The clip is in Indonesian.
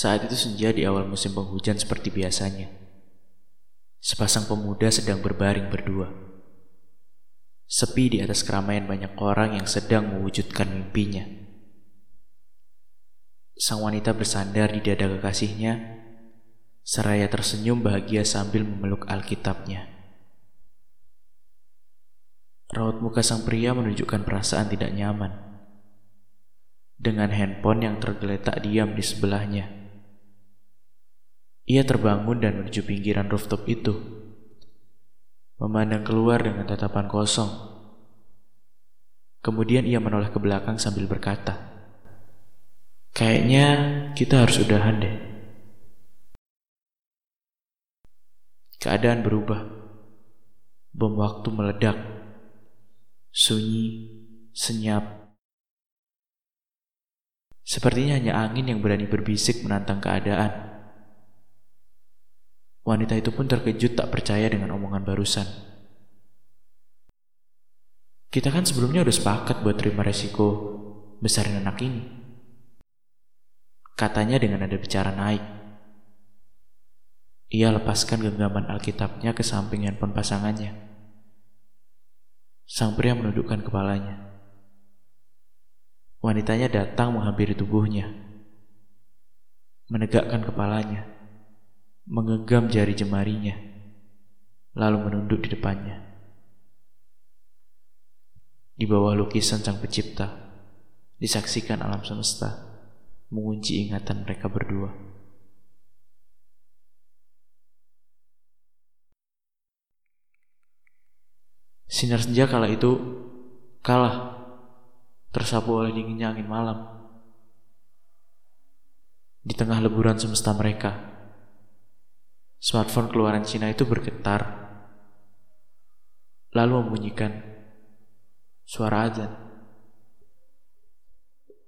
Saat itu senja di awal musim penghujan seperti biasanya. Sepasang pemuda sedang berbaring berdua. Sepi di atas keramaian banyak orang yang sedang mewujudkan mimpinya. Sang wanita bersandar di dada kekasihnya, seraya tersenyum bahagia sambil memeluk Alkitabnya. Raut muka sang pria menunjukkan perasaan tidak nyaman. Dengan handphone yang tergeletak diam di sebelahnya. Ia terbangun dan menuju pinggiran rooftop itu. Memandang keluar dengan tatapan kosong. Kemudian ia menoleh ke belakang sambil berkata, Kayaknya kita harus udahan deh. Keadaan berubah. Bom waktu meledak. Sunyi, senyap. Sepertinya hanya angin yang berani berbisik menantang keadaan. Wanita itu pun terkejut tak percaya dengan omongan barusan. Kita kan sebelumnya udah sepakat buat terima resiko besarin anak ini. Katanya dengan ada bicara naik. Ia lepaskan genggaman Alkitabnya ke samping handphone pasangannya. Sang pria menundukkan kepalanya. Wanitanya datang menghampiri tubuhnya. Menegakkan kepalanya menggenggam jari jemarinya, lalu menunduk di depannya. Di bawah lukisan sang pencipta, disaksikan alam semesta mengunci ingatan mereka berdua. Sinar senja kala itu kalah, tersapu oleh dinginnya angin malam. Di tengah leburan semesta mereka, Smartphone keluaran Cina itu bergetar, lalu membunyikan suara azan.